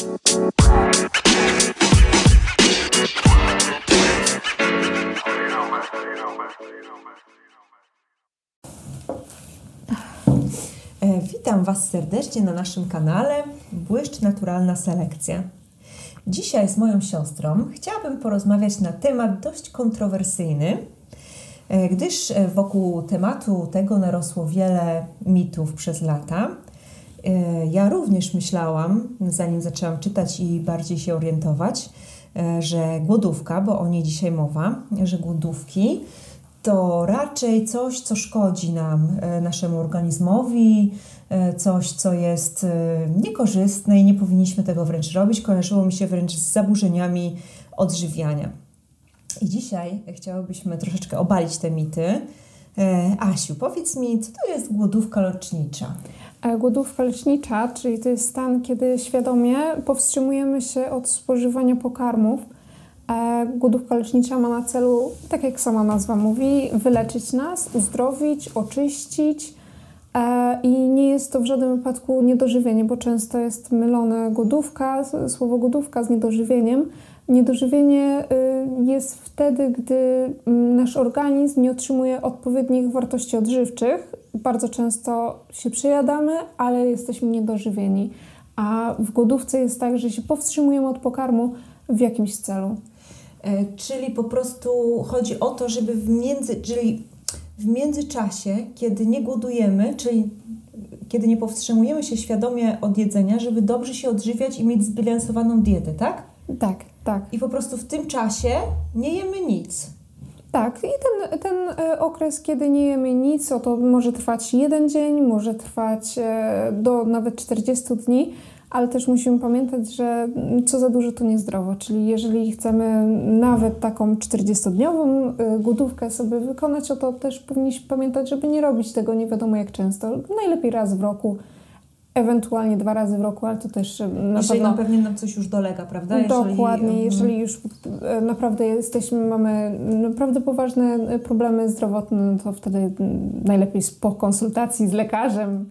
E, witam Was serdecznie na naszym kanale Błyszcz Naturalna Selekcja. Dzisiaj z moją siostrą chciałabym porozmawiać na temat dość kontrowersyjny, e, gdyż e, wokół tematu tego narosło wiele mitów przez lata. Ja również myślałam, zanim zaczęłam czytać i bardziej się orientować, że głodówka, bo o niej dzisiaj mowa, że głodówki to raczej coś, co szkodzi nam, e, naszemu organizmowi, e, coś, co jest e, niekorzystne i nie powinniśmy tego wręcz robić. Kojarzyło mi się wręcz z zaburzeniami odżywiania. I dzisiaj chciałabyśmy troszeczkę obalić te mity. Asiu, powiedz mi, co to jest głodówka lecznicza? Głodówka lecznicza, czyli to jest stan, kiedy świadomie powstrzymujemy się od spożywania pokarmów, Głodówka lecznicza ma na celu, tak jak sama nazwa mówi, wyleczyć nas, uzdrowić, oczyścić. E, I nie jest to w żadnym wypadku niedożywienie, bo często jest mylone głodówka, słowo głodówka z niedożywieniem. Niedożywienie y, jest wtedy, gdy mm, nasz organizm nie otrzymuje odpowiednich wartości odżywczych. Bardzo często się przejadamy, ale jesteśmy niedożywieni. A w głodówce jest tak, że się powstrzymujemy od pokarmu w jakimś celu. E, czyli po prostu chodzi o to, żeby w, między, czyli w międzyczasie, kiedy nie głodujemy, czyli kiedy nie powstrzymujemy się świadomie od jedzenia, żeby dobrze się odżywiać i mieć zbilansowaną dietę, tak? Tak, tak. I po prostu w tym czasie nie jemy nic. Tak, i ten, ten e, okres, kiedy nie jemy nic, to może trwać jeden dzień, może trwać e, do nawet 40 dni ale też musimy pamiętać, że co za dużo to niezdrowo, czyli jeżeli chcemy nawet taką 40-dniową y, głodówkę sobie wykonać, to też powinniśmy pamiętać, żeby nie robić tego nie wiadomo jak często. Najlepiej raz w roku, ewentualnie dwa razy w roku, ale to też y, na jeżeli pewno... pewnie nam coś już dolega, prawda? Jeżeli... Dokładnie, jeżeli już y, naprawdę jesteśmy, mamy naprawdę poważne problemy zdrowotne, no to wtedy najlepiej po konsultacji z lekarzem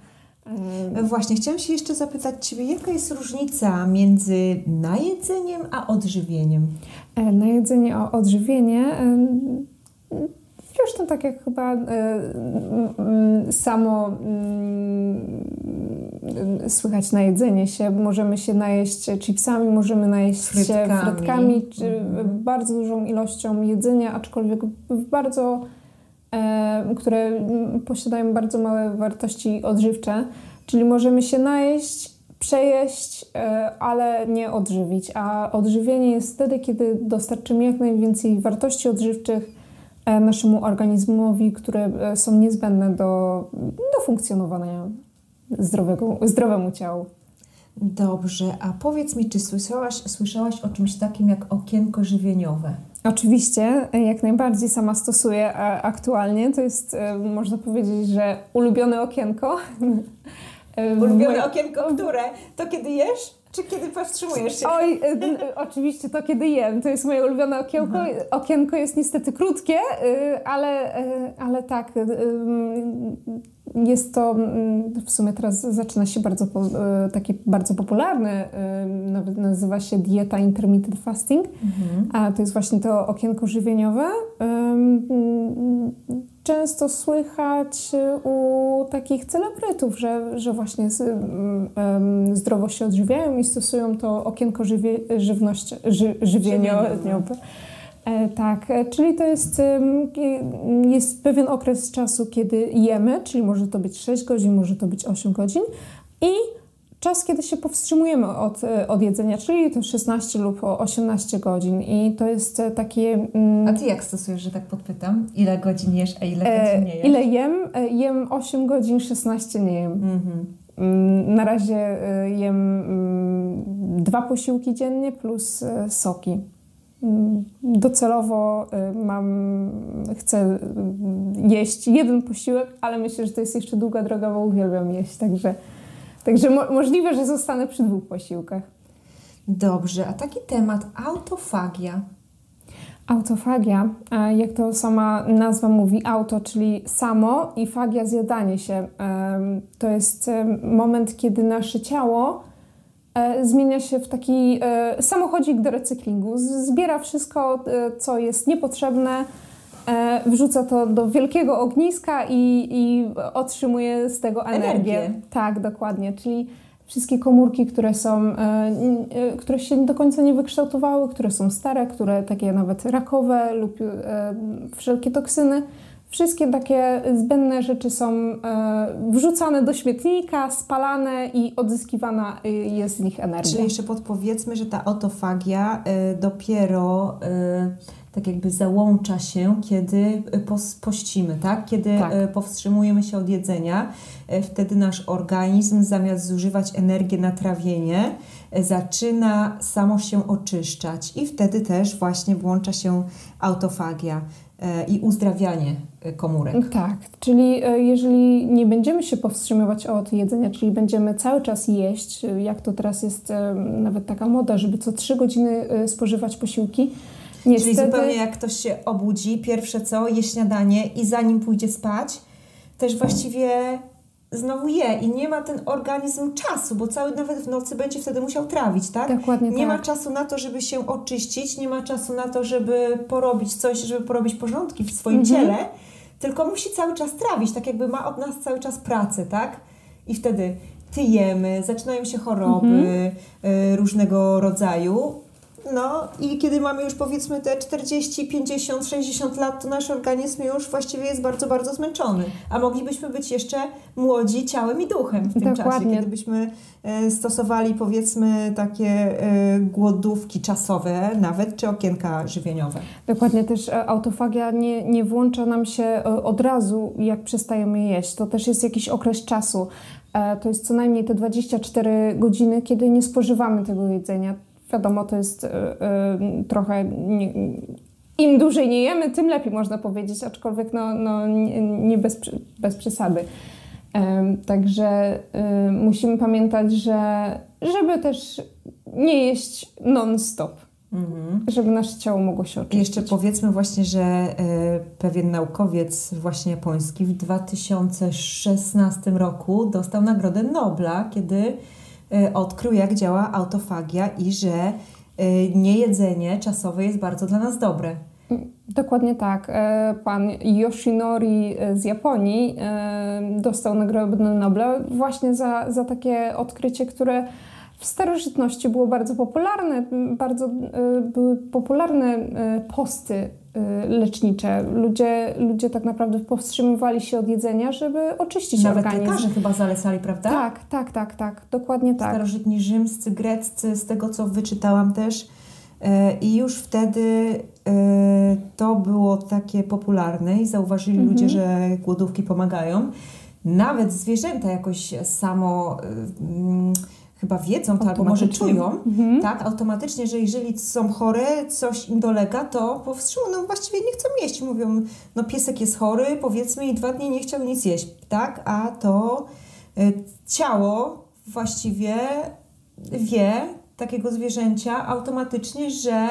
E, właśnie, chciałam się jeszcze zapytać Ciebie, jaka jest różnica między najedzeniem a odżywieniem? E, najedzenie a odżywienie Zresztą tak jak chyba y, samo y, słychać na jedzenie się, możemy się najeść chipsami, możemy najeść frytkami. się frytkami, czy mhm. bardzo dużą ilością jedzenia, aczkolwiek w bardzo E, które posiadają bardzo małe wartości odżywcze, czyli możemy się najeść, przejeść, e, ale nie odżywić. A odżywienie jest wtedy, kiedy dostarczymy jak najwięcej wartości odżywczych e, naszemu organizmowi, które są niezbędne do, do funkcjonowania zdrowego, zdrowemu ciału. Dobrze, a powiedz mi, czy słyszałaś, słyszałaś o czymś takim jak okienko żywieniowe? Oczywiście, jak najbardziej sama stosuję aktualnie. To jest, e, można powiedzieć, że ulubione okienko. Ulubione okienko, które? To kiedy jesz? Czy kiedy powstrzymujesz się? Oj, y, oczywiście to kiedy jem. To jest moje ulubione okienko. Aha. Okienko jest niestety krótkie, y, ale, y, ale tak, jest to mm, w sumie teraz zaczyna się bardzo taki bardzo popularny, nawet nazywa się dieta intermittent fasting, mhm. a to jest właśnie to okienko żywieniowe często słychać u takich celebrytów, że, że właśnie um, zdrowo się odżywiają i stosują to okienko żywie, żywność, ży, żywieniowe. E, tak, e, czyli to jest, jest pewien okres czasu, kiedy jemy, czyli może to być 6 godzin, może to być 8 godzin i czas, kiedy się powstrzymujemy od, e, od jedzenia, czyli to 16 lub 18 godzin. I to jest e, takie. Mm, a ty jak stosujesz, że tak podpytam? Ile godzin jesz, a ile e, godzin nie jesz? Ile jem? Jem 8 godzin, 16 nie jem. Mhm. Mm, na razie jem mm, dwa posiłki dziennie plus soki. Docelowo mam, chcę jeść jeden posiłek, ale myślę, że to jest jeszcze długa droga, bo uwielbiam jeść, także Także mo możliwe, że zostanę przy dwóch posiłkach. Dobrze, a taki temat autofagia. Autofagia, jak to sama nazwa mówi, auto, czyli samo i fagia zjadanie się. To jest moment, kiedy nasze ciało e, zmienia się w taki e, samochodzik do recyklingu. Zbiera wszystko, e, co jest niepotrzebne, wrzuca to do wielkiego ogniska i, i otrzymuje z tego energię. energię. Tak, dokładnie. Czyli wszystkie komórki, które są, które się do końca nie wykształtowały, które są stare, które takie nawet rakowe lub wszelkie toksyny, Wszystkie takie zbędne rzeczy są e, wrzucane do śmietnika, spalane i odzyskiwana y, jest z nich energia. Czyli jeszcze podpowiedzmy, że ta autofagia e, dopiero e, tak jakby załącza się, kiedy pościmy, tak? Kiedy tak. powstrzymujemy się od jedzenia. Wtedy nasz organizm zamiast zużywać energię na trawienie, zaczyna samo się oczyszczać i wtedy też właśnie włącza się autofagia i uzdrawianie komórek. Tak, czyli e, jeżeli nie będziemy się powstrzymywać od jedzenia, czyli będziemy cały czas jeść, e, jak to teraz jest e, nawet taka moda, żeby co trzy godziny spożywać posiłki. Niestety... Czyli zupełnie jak ktoś się obudzi, pierwsze co, je śniadanie i zanim pójdzie spać, też właściwie znowu je i nie ma ten organizm czasu, bo cały nawet w nocy będzie wtedy musiał trawić, tak? Dokładnie Nie tak. ma czasu na to, żeby się oczyścić, nie ma czasu na to, żeby porobić coś, żeby porobić porządki w swoim mhm. ciele, tylko musi cały czas trawić, tak jakby ma od nas cały czas pracę, tak? I wtedy tyjemy, zaczynają się choroby mhm. Y, różnego rodzaju, no i kiedy mamy już powiedzmy te 40, 50, 60 lat, to nasz organizm już właściwie jest bardzo, bardzo zmęczony. A moglibyśmy być jeszcze młodzi ciałem i duchem w tym Dokładnie. czasie, kiedybyśmy e, stosowali powiedzmy takie e, głodówki czasowe nawet, czy okienka żywieniowe. Dokładnie, też e, autofagia nie, nie włącza nam się od razu, jak przestajemy jeść. To też jest jakiś okres czasu. To jest co najmniej te 24 godziny, kiedy nie spożywamy tego jedzenia Wiadomo, to jest y, y, trochę. Nie, im dłużej nie jemy, tym lepiej można powiedzieć, aczkolwiek no, no, nie, nie bez, bez przesady. Także y, musimy pamiętać, że żeby też nie jeść non-stop. Mhm. Żeby nasze ciało mogło się oczyścić. Jeszcze powiedzmy właśnie, że pewien naukowiec właśnie japoński w 2016 roku dostał Nagrodę Nobla, kiedy odkrył, jak działa autofagia i że y, niejedzenie czasowe jest bardzo dla nas dobre. Dokładnie tak. E, pan Yoshinori z Japonii e, dostał Nagrodę Nobla właśnie za, za takie odkrycie, które w starożytności było bardzo popularne. Bardzo e, były popularne posty Y, lecznicze. Ludzie, ludzie tak naprawdę powstrzymywali się od jedzenia, żeby oczyścić Nawet organizm. Nawet lekarze chyba zalecali, prawda? Tak, tak, tak, tak. Dokładnie tak. Starożytni rzymscy, greccy, z tego co wyczytałam też. E, I już wtedy e, to było takie popularne i zauważyli mhm. ludzie, że głodówki pomagają. Nawet zwierzęta jakoś samo chyba wiedzą to, albo może czują, mhm. tak, automatycznie, że jeżeli są chore, coś im dolega, to powstrzymują, no właściwie nie chcą jeść. Mówią, no piesek jest chory, powiedzmy i dwa dni nie chciał nic jeść, tak, a to y, ciało właściwie wie takiego zwierzęcia automatycznie, że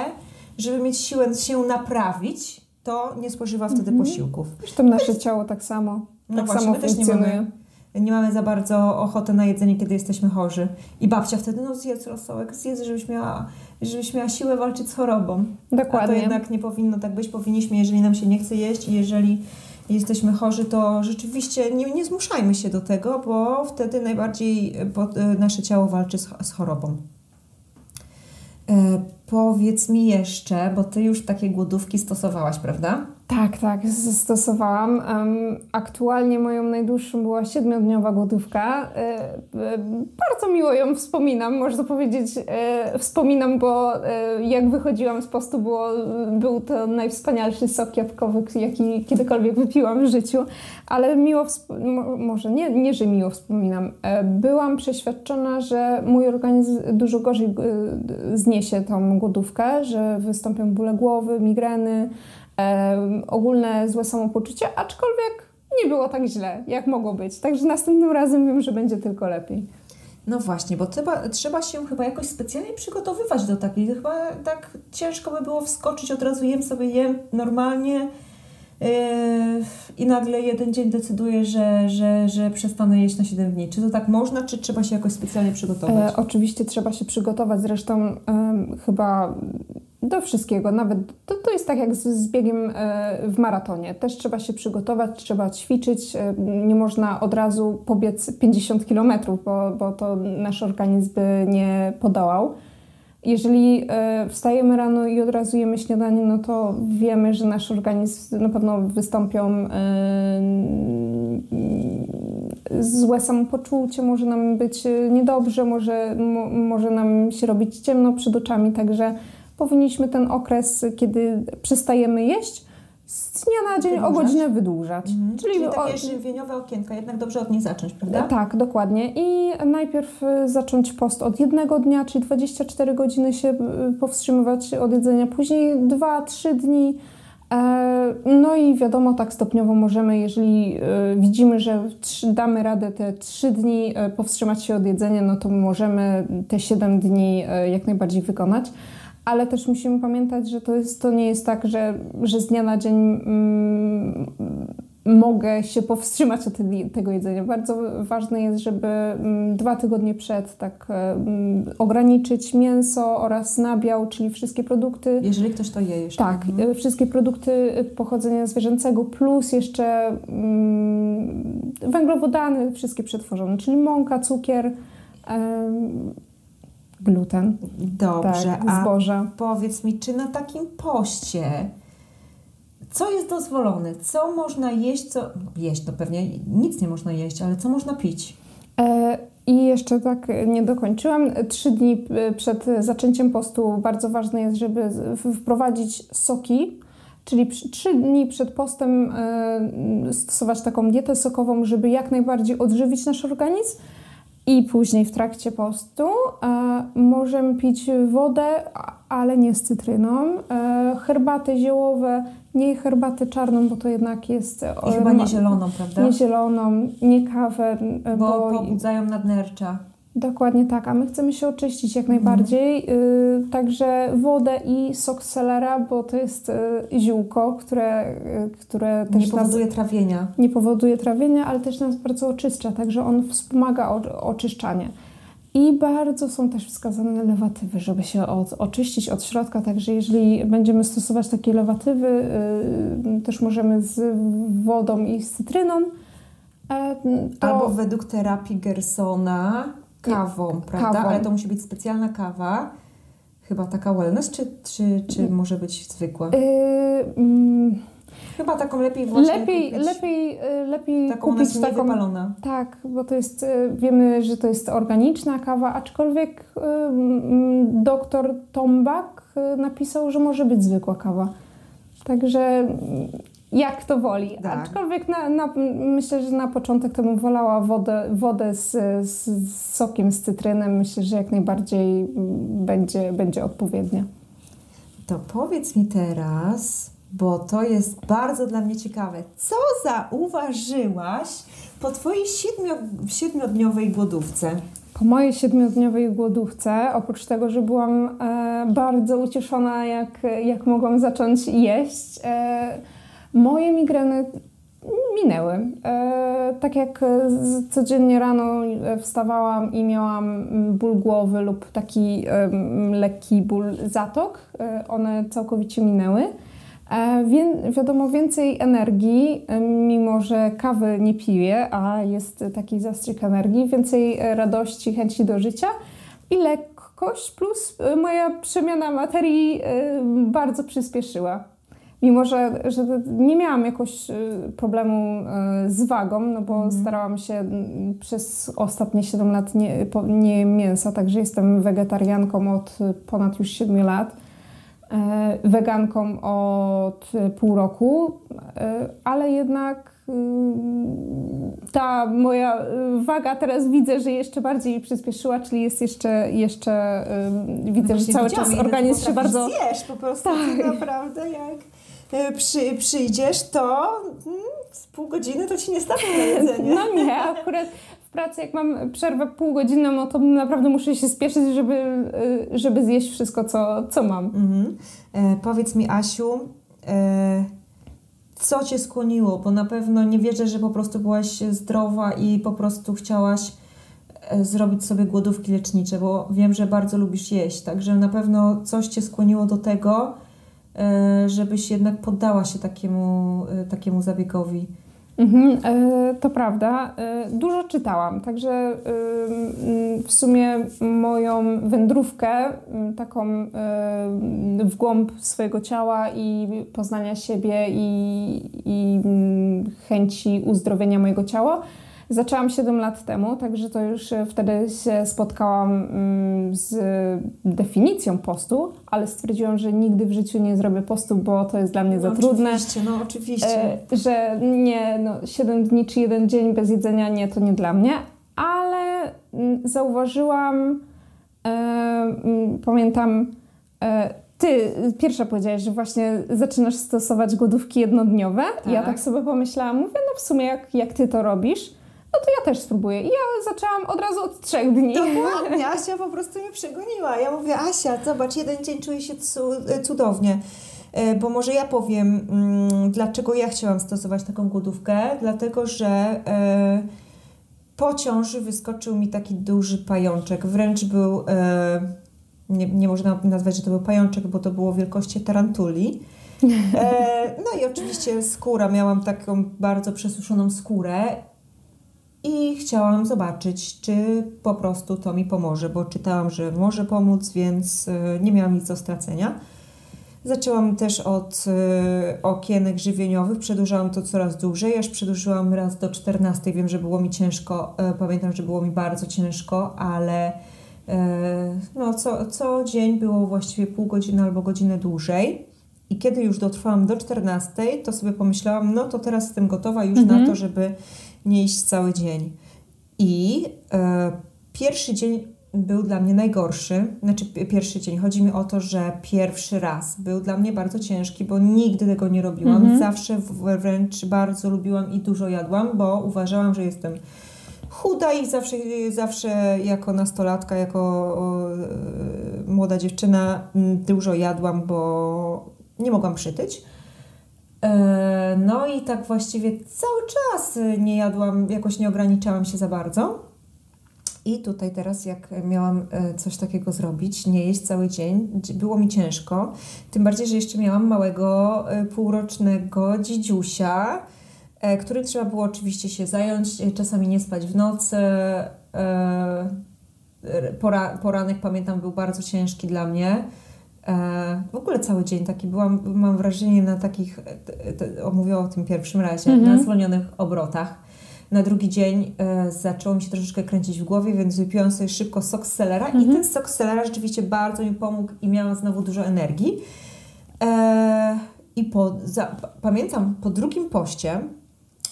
żeby mieć siłę się naprawić, to nie spożywa wtedy mhm. posiłków. Zresztą nasze ciało tak samo, no tak właśnie, samo funkcjonuje nie mamy za bardzo ochoty na jedzenie, kiedy jesteśmy chorzy. I babcia wtedy, no zjedz rosołek, zjedz, żebyś miała, żebyś miała siłę walczyć z chorobą. Dokładnie. A to jednak nie powinno tak być. Powinniśmy, jeżeli nam się nie chce jeść i jeżeli jesteśmy chorzy, to rzeczywiście nie, nie zmuszajmy się do tego, bo wtedy najbardziej nasze ciało walczy z, z chorobą. E, powiedz mi jeszcze, bo ty już takie głodówki stosowałaś, prawda? Tak, tak, stosowałam. Aktualnie moją najdłuższą była siedmiodniowa głodówka. E, e, bardzo miło ją wspominam, można powiedzieć. E, wspominam, bo jak wychodziłam z postu, było, był to najwspanialszy sok jabłkowy, jaki kiedykolwiek wypiłam w życiu. Ale miło, może nie, nie, że miło wspominam. Byłam przeświadczona, że mój organizm dużo gorzej zniesie tą głodówkę, że wystąpią bóle głowy, migreny, ogólne złe samopoczucie, aczkolwiek nie było tak źle, jak mogło być. Także następnym razem wiem, że będzie tylko lepiej. No właśnie, bo trzeba, trzeba się chyba jakoś specjalnie przygotowywać do takiej. Chyba tak ciężko by było wskoczyć, od razu jem sobie, jem normalnie. i nagle jeden dzień decyduję, że, że, że przestanę jeść na 7 dni. Czy to tak można, czy trzeba się jakoś specjalnie przygotować? E, oczywiście trzeba się przygotować, zresztą e, chyba do wszystkiego, nawet to, to jest tak jak z, z biegiem e, w maratonie. Też trzeba się przygotować, trzeba ćwiczyć. E, nie można od razu pobiec 50 km, bo, bo to nasz organizm by nie podołał. Jeżeli e, wstajemy rano i od razu jemy śniadanie, no to wiemy, że nasz organizm na pewno wystąpią złe samopoczucie, może nam być niedobrze, może, może nam się robić ciemno przed oczami, także powinniśmy ten okres, kiedy przestajemy jeść, z dnia na dzień Wydłużać? o godzinę wydłużać. Mhm. Czyli, Czyli takie o... żywieniowe okienka, jednak dobrze od niej zacząć, prawda? Tak, dokładnie. I najpierw y, zacząć post od jednego dnia, czyli 24 godziny się y, powstrzymywać od jedzenia, później 2-3 dni. E, no i wiadomo, tak stopniowo możemy, jeżeli y, widzimy, że damy radę te 3 dni powstrzymać się od jedzenia, no to możemy te 7 dni jak najbardziej wykonać. Ale też musimy pamiętać, że to, jest, to nie jest tak, że, że z dnia na dzień mm, mogę się powstrzymać od tego jedzenia. Bardzo ważne jest, żeby mm, dwa tygodnie przed tak mm, ograniczyć mięso oraz nabiał, czyli wszystkie produkty. Jeżeli ktoś to je jeszcze. Tak, mhm. wszystkie produkty pochodzenia zwierzęcego plus jeszcze mm, węglowodany, wszystkie przetworzone, czyli mąka, cukier. Gluten. Dobrze, tak, zboże. A powiedz mi, czy na takim poście co jest dozwolone? Co można jeść? Co... Jeść to pewnie nic nie można jeść, ale co można pić? E, I jeszcze tak nie dokończyłam. Trzy dni przed zaczęciem postu bardzo ważne jest, żeby wprowadzić soki. Czyli trzy dni przed postem e, stosować taką dietę sokową, żeby jak najbardziej odżywić nasz organizm i później w trakcie postu e, możemy pić wodę, ale nie z cytryną, e, herbaty ziołowe, nie herbatę czarną, bo to jednak jest... I chyba nie zieloną, prawda? Nie zieloną, nie kawę. E, bo, bo pobudzają nadnercza. Dokładnie tak, a my chcemy się oczyścić jak najbardziej. Mhm. Także wodę i sok selera, bo to jest y, ziółko, które, y, które też nie powoduje nas, trawienia. Nie powoduje trawienia, ale też nas bardzo oczyszcza, także on wspomaga o, oczyszczanie. I bardzo są też wskazane lewatywy, żeby się od, oczyścić od środka. Także jeżeli będziemy stosować takie lewatywy, yy, też możemy z wodą i z cytryną. To... Albo według terapii Gersona kawą, prawda? Kawą. Ale to musi być specjalna kawa. Chyba taka wellness, czy, czy, czy mm. może być zwykła? Yy, Chyba taką lepiej właśnie lepiej, kupić. Lepiej, y, lepiej taką kupić taką wypalona. Tak, bo to jest, y, wiemy, że to jest organiczna kawa, aczkolwiek y, doktor Tombak napisał, że może być zwykła kawa. Także jak to woli. Tak. Aczkolwiek na, na, myślę, że na początek to bym wolała wodę, wodę z, z, sokiem, z cytrynem. Myślę, że jak najbardziej będzie, będzie odpowiednia. To powiedz mi teraz, bo to jest bardzo dla mnie ciekawe, co zauważyłaś po Twojej siedmiu, siedmiodniowej głodówce? Po mojej siedmiodniowej głodówce, oprócz tego, że byłam e, bardzo ucieszona, jak, jak mogłam zacząć jeść, e, Moje migreny minęły. E, tak jak codziennie rano e, wstawałam i miałam ból głowy lub taki lekki ból zatok, e, one całkowicie minęły. Wie, wiadomo, więcej energii, mimo że kawy nie piję, a jest taki zastrzyk energii, więcej radości, chęci do życia i lekkość, plus moja przemiana materii bardzo przyspieszyła. Mimo, że, że nie miałam jakoś y, problemu y, z wagą, no bo mm. starałam się przez ostatnie 7 lat nie, nie mięsa, także jestem wegetarianką od ponad już 7 lat, e, weganką od pół roku, e, ale jednak y, ta moja waga teraz widzę, że jeszcze bardziej przyspieszyła, czyli jest jeszcze, jeszcze widzę, no że cały czas organizm się bardzo... Zjesz po prostu, tak. naprawdę jak przy, przyjdziesz, to mm, z pół godziny to ci nie starczy na jedzenie. No nie, akurat w pracy jak mam przerwę półgodzinną, no to naprawdę muszę się spieszyć, żeby, e, żeby zjeść wszystko, co, co mam. Mhm. E, powiedz mi, Asiu, e, co Cię skłoniło? Bo na pewno nie wierzę, że po prostu byłaś zdrowa i po prostu chciałaś e, zrobić sobie głodówki lecznicze, bo wiem, że bardzo lubisz jeść, także na pewno coś Cię skłoniło do tego, e, żebyś jednak poddała się takiemu, e, takiemu zabiegowi. Mhm, to prawda. Dużo czytałam, także w sumie moją wędrówkę taką w głąb swojego ciała i poznania siebie i, i chęci uzdrowienia mojego ciała Zaczęłam 7 lat temu, także to już e, wtedy się spotkałam mm, z definicją postu, ale stwierdziłam, że nigdy w życiu nie zrobię postu, bo to jest dla mnie no za trudne. Oczywiście, no oczywiście. E, że nie, no 7 dni czy jeden dzień bez jedzenia, nie, to nie dla mnie, ale mm, zauważyłam, e, mm, pamiętam, ty pierwsza powiedziałaś, że właśnie zaczynasz stosować głodówki jednodniowe. Tak. Ja tak sobie pomyślałam, mówię, no w sumie jak, jak ty to robisz, no to ja też spróbuję. I ja zaczęłam od razu od trzech dni. Dokładnie, Asia po prostu mnie przegoniła. Ja mówię, Asia, zobacz, jeden dzień czuję się cudownie. E, bo może ja powiem, mm, dlaczego ja chciałam stosować taką głodówkę. Dlatego, że e, po ciąży wyskoczył mi taki duży pajączek. Wręcz był, e, nie, nie można nazwać, że to był pajączek, bo to było wielkości tarantuli. no i oczywiście skóra, miałam taką bardzo przesuszoną skórę i chciałam zobaczyć, czy po prostu to mi pomoże, bo czytałam, że może pomóc, więc e, nie miałam nic do stracenia. Zaczęłam też od y, okienek żywieniowych, przedłużałam to coraz dłużej, aż przedłużyłam raz do 14. Wiem, że było mi ciężko, y, pamiętam, że było mi bardzo ciężko, ale no, co, co dzień było właściwie pół godziny albo godzinę dłużej. I kiedy już dotrwałam do 14, to sobie pomyślałam, no to teraz jestem gotowa już mhm. na to, żeby nie iść cały dzień. I e, pierwszy dzień był dla mnie najgorszy. Znaczy, pierwszy dzień. Chodzi mi o to, że pierwszy raz był dla mnie bardzo ciężki, bo nigdy tego nie robiłam. Mhm. Zawsze wręcz bardzo lubiłam i dużo jadłam, bo uważałam, że jestem chuda i zawsze, zawsze jako nastolatka, jako o, e, młoda dziewczyna dużo jadłam, bo nie mogłam przytyć. E, no i tak właściwie cały czas nie jadłam, jakoś nie ograniczałam się za bardzo. I tutaj teraz, jak miałam e, coś takiego zrobić, nie jeść cały dzień, było mi ciężko. Tym bardziej, że jeszcze miałam małego e, półrocznego dzidziusia, którym trzeba było oczywiście się zająć, czasami nie spać w nocy. Pora, poranek, pamiętam, był bardzo ciężki dla mnie. E, w ogóle cały dzień taki byłam, mam wrażenie na takich, omówię o tym pierwszym razie, mm -hmm. na zwolnionych obrotach. Na drugi dzień e, zaczęło mi się troszeczkę kręcić w głowie, więc wypiłam sobie szybko sok z selera mm -hmm. i mhm. ten sok z selera rzeczywiście bardzo mi pomógł i miałam znowu dużo energii. E, I po, za, pamiętam po drugim poście,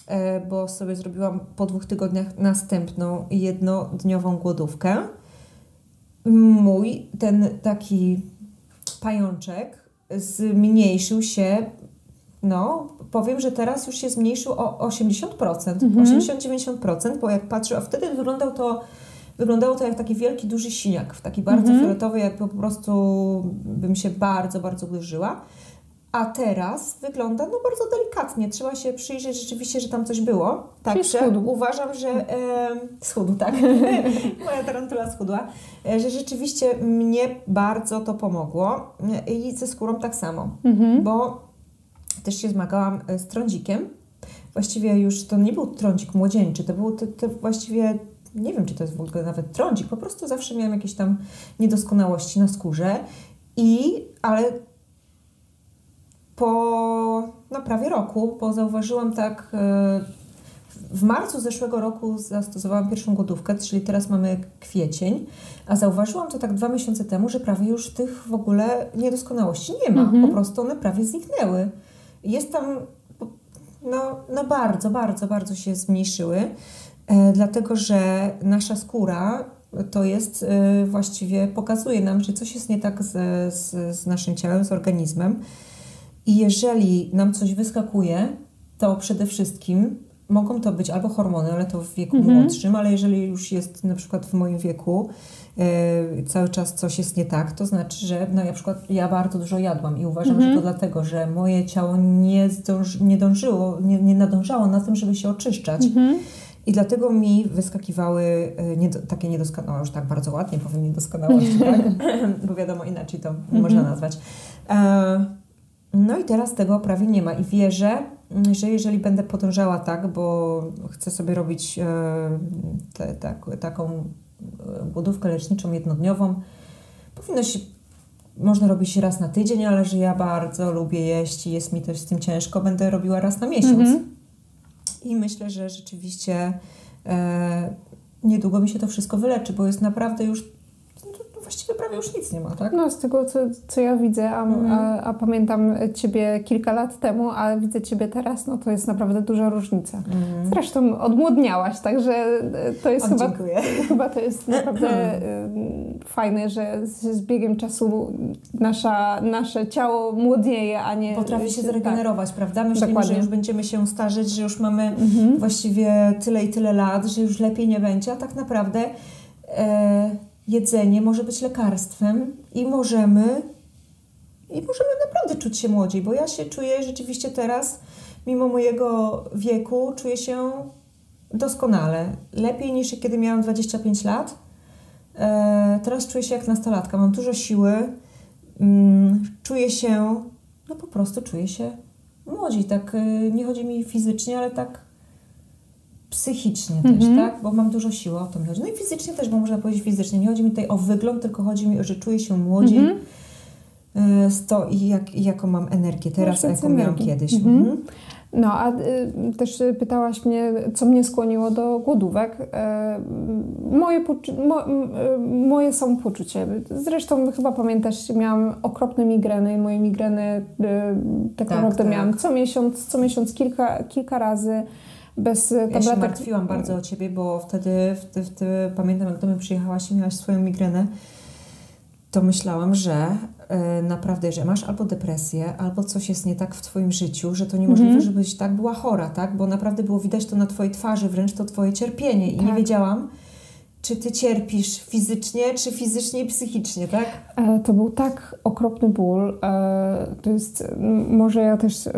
e, bo sobie zrobiłam po dwóch tygodniach następną jednodniową głodówkę, mój ten taki pajączek zmniejszył się, no powiem, że teraz już się zmniejszył o 80%, mhm. 80-90%, bo jak patrzę, a wtedy wyglądał to wyglądało to jak taki wielki, duży siniak, taki bardzo mhm. fioletowy, jakby po prostu bym się bardzo, bardzo uderzyła. A teraz wygląda no bardzo delikatnie. Trzeba się przyjrzeć rzeczywiście, że tam coś było. Także uważam, że e, schudł, tak. Moja tarantula schudła. E, że rzeczywiście mnie bardzo to pomogło. E, I ze skórą tak samo. Mhm. Bo też się zmagałam e, z trądzikiem. Właściwie już to nie był trądzik młodzieńczy, to był to, to właściwie nie wiem, czy to jest w ogóle nawet trądzik, po prostu zawsze miałam jakieś tam niedoskonałości na skórze. I, ale po no, prawie roku, bo zauważyłam tak, e, w marcu zeszłego roku zastosowałam pierwszą głodówkę, czyli teraz mamy kwiecień, a zauważyłam to tak dwa miesiące temu, że prawie już tych w ogóle niedoskonałości nie ma. Mhm. Po prostu one prawie zniknęły. Jest tam, no, no bardzo, bardzo, bardzo się zmniejszyły, e, dlatego że nasza skóra to jest e, właściwie, pokazuje nam, że coś jest nie tak z, z, z naszym ciałem, z organizmem. I jeżeli nam coś wyskakuje, to przede wszystkim mogą to być albo hormony, ale to w wieku Mhm. młodszym, ale jeżeli już jest na przykład w moim wieku e, cały czas coś jest nie tak, to znaczy, że no, na przykład ja bardzo dużo jadłam i uważam, Mhm. że to dlatego, że moje ciało nie, zdąży, nie dążyło, nie, nie nadążało na tym, żeby się oczyszczać. Mhm. I dlatego mi wyskakiwały e, niedo, takie niedoskonałości, już tak bardzo ładnie powiem niedoskonałości, tak? bo wiadomo inaczej to Mhm. można nazwać. E, no i teraz tego prawie nie ma i wierzę, m, że jeżeli będę podążała tak, bo chcę sobie robić e, te, tak, taką e, głodówkę leczniczą jednodniową, powinno się można robić raz na tydzień, ale że ja bardzo lubię jeść i jest mi też z tym ciężko, będę robiła raz na miesiąc. Mhm. I myślę, że rzeczywiście e, niedługo mi się to wszystko wyleczy, bo jest naprawdę już, właściwie prawie już nic nie ma, tak? No z tego, co, co ja widzę, a, Mhm. a, a pamiętam Ciebie kilka lat temu, a widzę Ciebie teraz, no to jest naprawdę duża różnica. Mhm. Zresztą odmłodniałaś, także e, to jest O, chyba, dziękuję. chyba to jest naprawdę y, fajne, że z, z biegiem czasu nasza, nasze ciało młodnieje, a nie... Potrafi się tak. zregenerować, prawda? Myślimy, Dokładnie. że już będziemy się starzeć, że już mamy Mhm. właściwie tyle i tyle lat, że już lepiej nie będzie, a tak naprawdę e, jedzenie może być lekarstwem i możemy i możemy naprawdę czuć się młodziej, bo ja się czuję rzeczywiście teraz, mimo mojego wieku, czuję się doskonale. Lepiej niż kiedy miałam 25 lat. E, teraz czuję się jak nastolatka. Mam dużo siły. Mm, czuję się, no po prostu czuję się młodziej. Tak, y, nie chodzi mi fizycznie, ale tak psychicznie też, Mhm. tak? Bo mam dużo siły, o to mi chodzi. No i fizycznie też, bo można powiedzieć fizycznie. Nie chodzi mi tutaj o wygląd, tylko chodzi mi o, że czuję się młodziej Mhm. y, z to i, jak, jaką mam energię teraz, a jaką miałam kiedyś. Mhm. Mhm. No, a y, też y, pytałaś mnie, co mnie skłoniło do głodówek. E, moje, mo, y, moje samopoczucie. Zresztą chyba pamiętasz, miałam okropne migreny i moje migreny y, tak, Tak, naprawdę tak. miałam co miesiąc, co miesiąc kilka, kilka razy bez y, Ja się tabletek. martwiłam bardzo o Ciebie, bo wtedy, wtedy, wtedy pamiętam, jak do mnie przyjechałaś i miałaś swoją migrenę, to myślałam, że e, naprawdę, że masz albo depresję, albo coś jest nie tak w Twoim życiu, że to niemożliwe, Mhm. żebyś tak była chora, tak? Bo naprawdę było widać to na Twojej twarzy, wręcz to Twoje cierpienie i nie Tak. wiedziałam, czy Ty cierpisz fizycznie, czy fizycznie i psychicznie, tak? E, To był tak okropny ból. E, To jest, może ja też, e,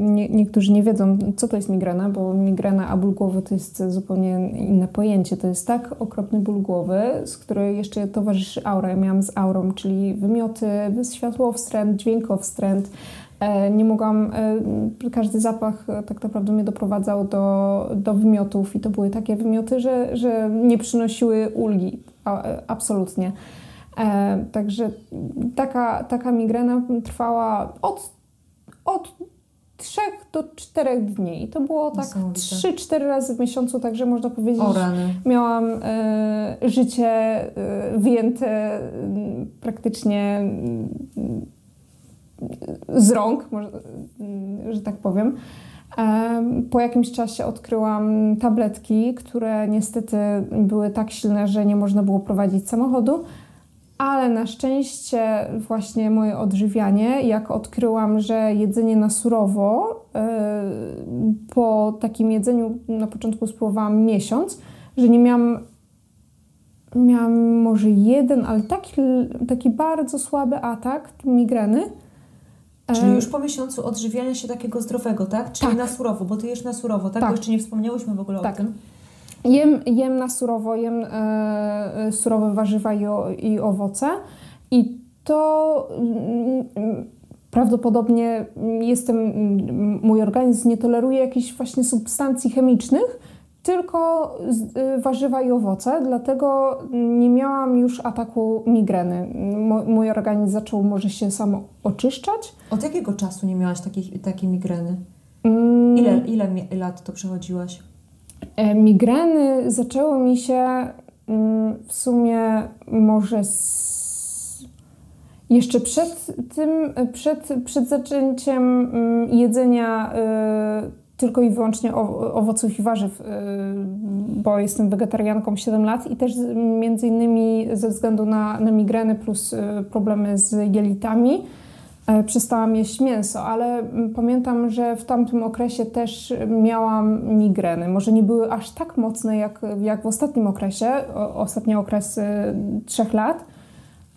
nie, niektórzy nie wiedzą, co to jest migrena, bo migrena a ból głowy to jest zupełnie inne pojęcie. To jest tak okropny ból głowy, z której jeszcze towarzyszy aura. Ja miałam z aurą, czyli wymioty, światłowstręt, dźwiękowstręt. E, Nie mogłam, e, każdy zapach e, tak naprawdę mnie doprowadzał do, do wymiotów i to były takie wymioty, że, że nie przynosiły ulgi, absolutnie. Także taka, taka migrena trwała od, od 3 do 4 dni. I to było tak Niesamowite. 3-4 razy w miesiącu, także można powiedzieć, że miałam życie wyjęte praktycznie z rąk, może, że tak powiem. Em, Po jakimś czasie odkryłam tabletki, które niestety były tak silne, że nie można było prowadzić samochodu, ale na szczęście właśnie moje odżywianie, jak odkryłam, że jedzenie na surowo, e, po takim jedzeniu na początku spróbowałam miesiąc, że nie miałam, miałam może jeden, ale taki, taki bardzo słaby atak migreny. E, Czyli już po miesiącu odżywiania się takiego zdrowego, tak? Czyli Tak. na surowo, bo Ty jesz na surowo, tak? Tak. Bo jeszcze nie wspomniałyśmy w ogóle Tak. o tym. Jem, jem na surowo, jem e, e, surowe warzywa i, o, i owoce i to mm, mm, prawdopodobnie jestem, mm, mój organizm nie toleruje jakichś właśnie substancji chemicznych, tylko y, warzywa i owoce, dlatego nie miałam już ataku migreny. Mój organizm zaczął może się samo oczyszczać. Od jakiego czasu nie miałaś takiej, takiej migreny? Mm, Ile, ile lat to przechodziłaś? E, Migreny zaczęły mi się mm, w sumie może z... jeszcze przed tym, przed, przed zaczęciem mm, jedzenia y, tylko i wyłącznie owoców i warzyw, y, bo jestem wegetarianką 7 lat i też między innymi ze względu na, na migreny plus y, problemy z jelitami e, przestałam jeść mięso, ale mm, pamiętam, że w tamtym okresie też miałam migreny. Może nie były aż tak mocne jak, jak w ostatnim okresie, ostatni okres y, trzech lat,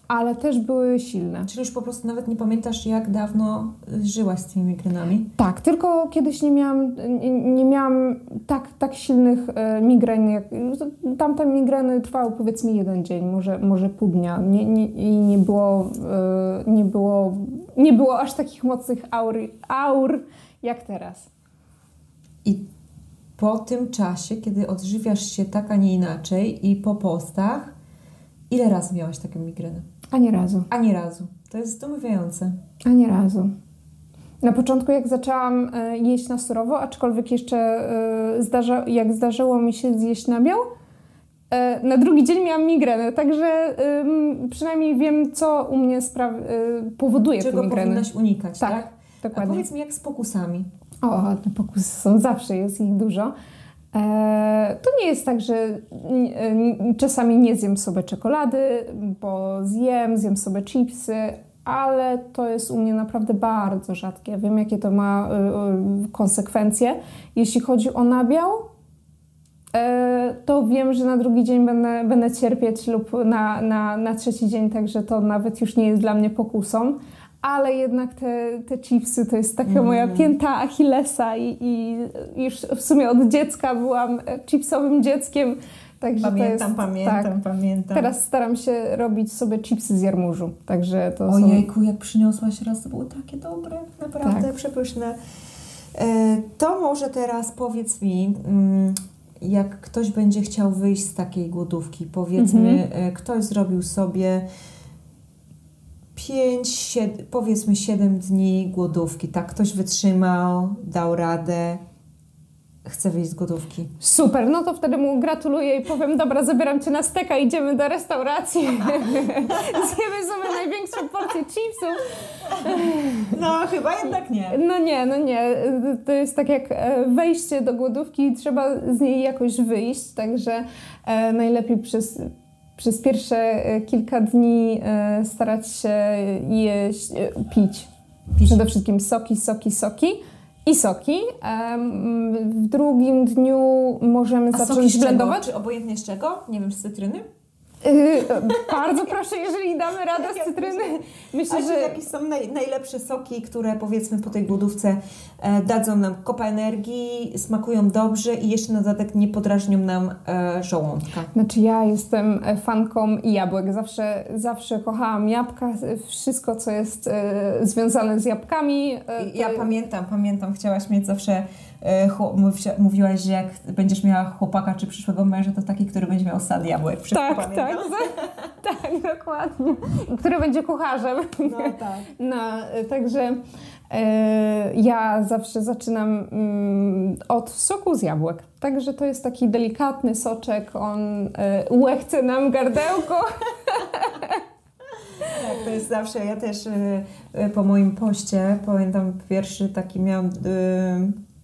ale też były silne. Czyli już po prostu nawet nie pamiętasz, jak dawno żyłaś z tymi migrenami? Tak, tylko kiedyś nie miałam, nie, miałam tak, tak silnych e, migren. Jak, tamte migreny trwały powiedzmy jeden dzień, może, może pół dnia. Nie, nie, I nie było, e, nie, było, nie było aż takich mocnych aur, aur jak teraz. I po tym czasie, kiedy odżywiasz się tak, a nie inaczej i po postach, ile razy miałaś taką migrenę? Ani razu. Ani razu. To jest zdumiewające. Ani razu. Na początku, jak zaczęłam e, jeść na surowo, aczkolwiek jeszcze e, zdarza, jak zdarzyło mi się zjeść nabiał, e, na drugi dzień miałam migrenę, także przynajmniej wiem, co u mnie powoduje Czego te migreny. powinnaś unikać, tak? Tak, dokładnie. A powiedz mi, jak z pokusami? O, te pokusy są zawsze, jest ich dużo. To nie jest tak, że czasami nie zjem sobie czekolady, bo zjem, zjem sobie chipsy, ale to jest u mnie naprawdę bardzo rzadkie. Wiem, jakie to ma y, y, konsekwencje. Jeśli chodzi o nabiał, e, to wiem, że na drugi dzień będę, będę cierpieć lub na, na, na trzeci dzień, także to nawet już nie jest dla mnie pokusą. Ale jednak te, te chipsy to jest taka mm. moja pięta Achillesa i, i już w sumie od dziecka byłam chipsowym dzieckiem Także pamiętam, jest, pamiętam, tak. pamiętam. Teraz staram się robić sobie chipsy z jarmużu, także to Ojejku, są... jak przyniosłaś raz, to było takie dobre, naprawdę tak. przepyszne. E, to może teraz powiedz mi, mm, jak ktoś będzie chciał wyjść z takiej głodówki, powiedzmy, mhm. E, ktoś zrobił sobie 5, 7, powiedzmy 7 dni głodówki, tak, ktoś wytrzymał, dał radę, chce wyjść z gotówki. Super, no to wtedy mu gratuluję i powiem, dobra, zabieram cię na steka, idziemy do restauracji. Zjemy sobie największą porcję chipsów. No, chyba jednak nie. No nie, no nie. To jest tak jak e, wejście do głodówki, trzeba z niej jakoś wyjść, także e, najlepiej przez przez pierwsze e, kilka dni starać się jeść, pić. pić. Przede wszystkim soki, soki, soki i soki. W drugim dniu możemy A zacząć soki blendować. Czy obojętnie z czego? Nie wiem, z cytryny? Yy, bardzo proszę, jeżeli damy radę z cytryny. Myślę, że jakieś są naj, najlepsze soki, które powiedzmy po tej głodówce e, dadzą nam kopa energii, smakują dobrze i jeszcze na dodatek nie podrażnią nam e, żołądka. Znaczy ja jestem e, fanką jabłek. Zawsze, zawsze kochałam jabłka. Wszystko, co jest e, związane z jabłkami. E, ja pamiętam, pamiętam. Chciałaś mieć zawsze mówiłaś, że jak będziesz miała chłopaka czy przyszłego męża, to taki, który będzie miał sad jabłek. Tak, tak, tak, dokładnie. Który będzie kucharzem. No tak. No, także e, ja zawsze zaczynam mm, od soku z jabłek. Także to jest taki delikatny soczek, on e, łechce nam gardełko. Tak, to jest zawsze, ja też po moim poście, pamiętam pierwszy taki miałam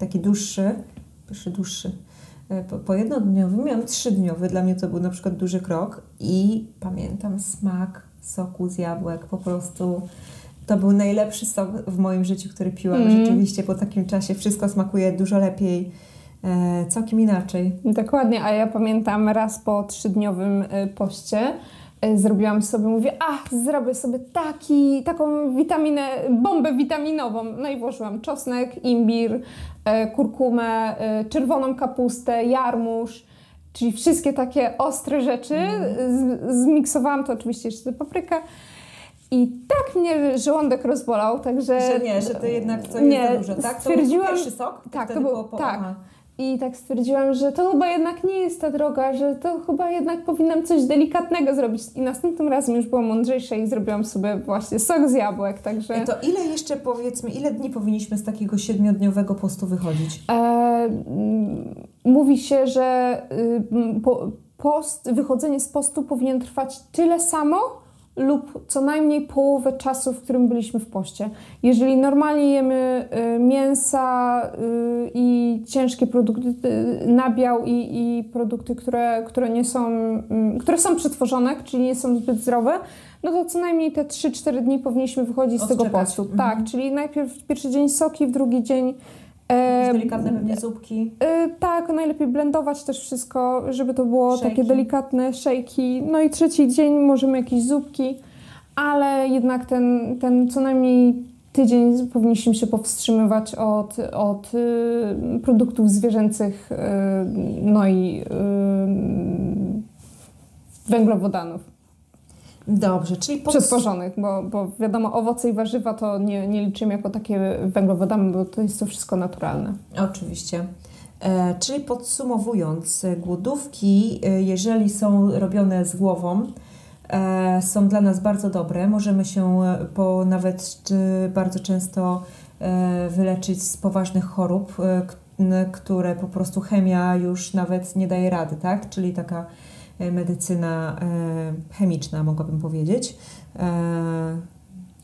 taki dłuższy, pierwszy dłuższy, e, po, po jednodniowym, miałam trzydniowy, dla mnie to był na przykład duży krok i pamiętam smak soku z jabłek, po prostu to był najlepszy sok w moim życiu, który piłam. Mm. Rzeczywiście po takim czasie wszystko smakuje dużo lepiej, e, całkiem inaczej. Dokładnie, a ja pamiętam raz po trzydniowym e, poście, zrobiłam sobie, mówię, a zrobię sobie taki, taką witaminę, bombę witaminową. No i włożyłam czosnek, imbir, e, kurkumę, e, czerwoną kapustę, jarmuż, czyli wszystkie takie ostre rzeczy. Z, zmiksowałam to oczywiście jeszcze paprykę. I tak mnie żołądek rozbolał, także... Że nie, że to jednak to nie, jest za dużo, tak? Stwierdziłam, to był pierwszy sok? Tak, to był, po, tak. Aha. I tak stwierdziłam, że to chyba jednak nie jest ta droga, że to chyba jednak powinnam coś delikatnego zrobić. I następnym razem już byłam mądrzejsza i zrobiłam sobie właśnie sok z jabłek, także... I to ile jeszcze powiedzmy, ile dni powinniśmy z takiego siedmiodniowego postu wychodzić? E, mówi się, że y, po, post, wychodzenie z postu powinien trwać tyle samo, lub co najmniej połowę czasu, w którym byliśmy w poście. Jeżeli normalnie jemy y, mięsa y, i ciężkie produkty, y, nabiał i, i produkty, które, które nie są, y, które są przetworzone, czyli nie są zbyt zdrowe, no to co najmniej te 3-4 dni powinniśmy wychodzić z tego postu. Mhm. Tak, czyli najpierw pierwszy dzień soki, w drugi dzień E, delikatne pewnie zupki. Y, tak, najlepiej blendować też wszystko, żeby to było Szejki. takie delikatne szejki. No i trzeci dzień możemy jakieś zupki, ale jednak ten, ten co najmniej tydzień powinniśmy się powstrzymywać od, od y, produktów zwierzęcych, y, no i y, węglowodanów Dobrze, czyli pod... przetworzonych, bo, bo wiadomo, owoce i warzywa to nie, nie liczymy jako takie węglowodany, bo to jest to wszystko naturalne. Oczywiście. E, czyli podsumowując, e, głodówki, e, jeżeli są robione z głową, e, są dla nas bardzo dobre. Możemy się e, po nawet czy bardzo często e, wyleczyć z poważnych chorób, e, które po prostu chemia już nawet nie daje rady, tak? Czyli taka e, medycyna e, chemiczna, mogłabym powiedzieć. E,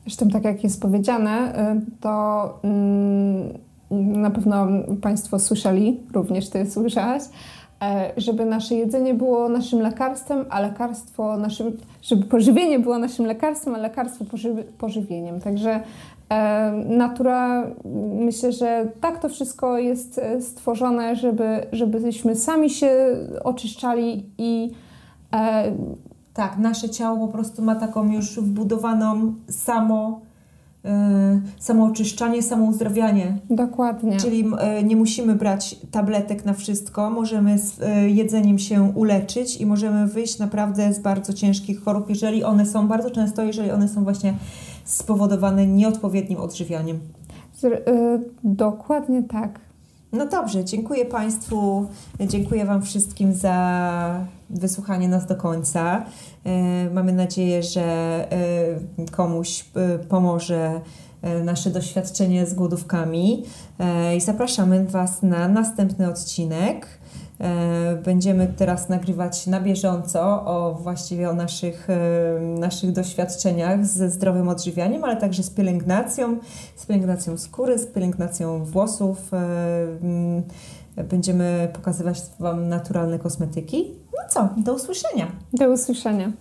Zresztą tak jak jest powiedziane, to mm, na pewno Państwo słyszeli, również Ty słyszałaś, e, żeby nasze jedzenie było naszym lekarstwem, a lekarstwo naszym, żeby pożywienie było naszym lekarstwem, a lekarstwo pożywi, pożywieniem. Także e, natura, myślę, że tak to wszystko jest e, stworzone, żeby, żebyśmy sami się oczyszczali i e, Tak, nasze ciało po prostu ma taką już wbudowaną samo, e, samooczyszczanie, samouzdrawianie. dokładnie. Czyli e, nie musimy brać tabletek na wszystko, możemy z e, jedzeniem się uleczyć i możemy wyjść naprawdę z bardzo ciężkich chorób, jeżeli one są, bardzo często, jeżeli one są właśnie spowodowane nieodpowiednim odżywianiem. Y, dokładnie tak. No dobrze, dziękuję Państwu, dziękuję Wam wszystkim za wysłuchanie nas do końca. E, Mamy nadzieję, że e, komuś pomoże nasze doświadczenie z głodówkami i zapraszamy Was na następny odcinek. E, Będziemy teraz nagrywać na bieżąco o właściwie o naszych, e, naszych doświadczeniach ze zdrowym odżywianiem, ale także z pielęgnacją, z pielęgnacją skóry, z pielęgnacją włosów. E, mm, Będziemy pokazywać Wam naturalne kosmetyki. No co, do usłyszenia. Do usłyszenia.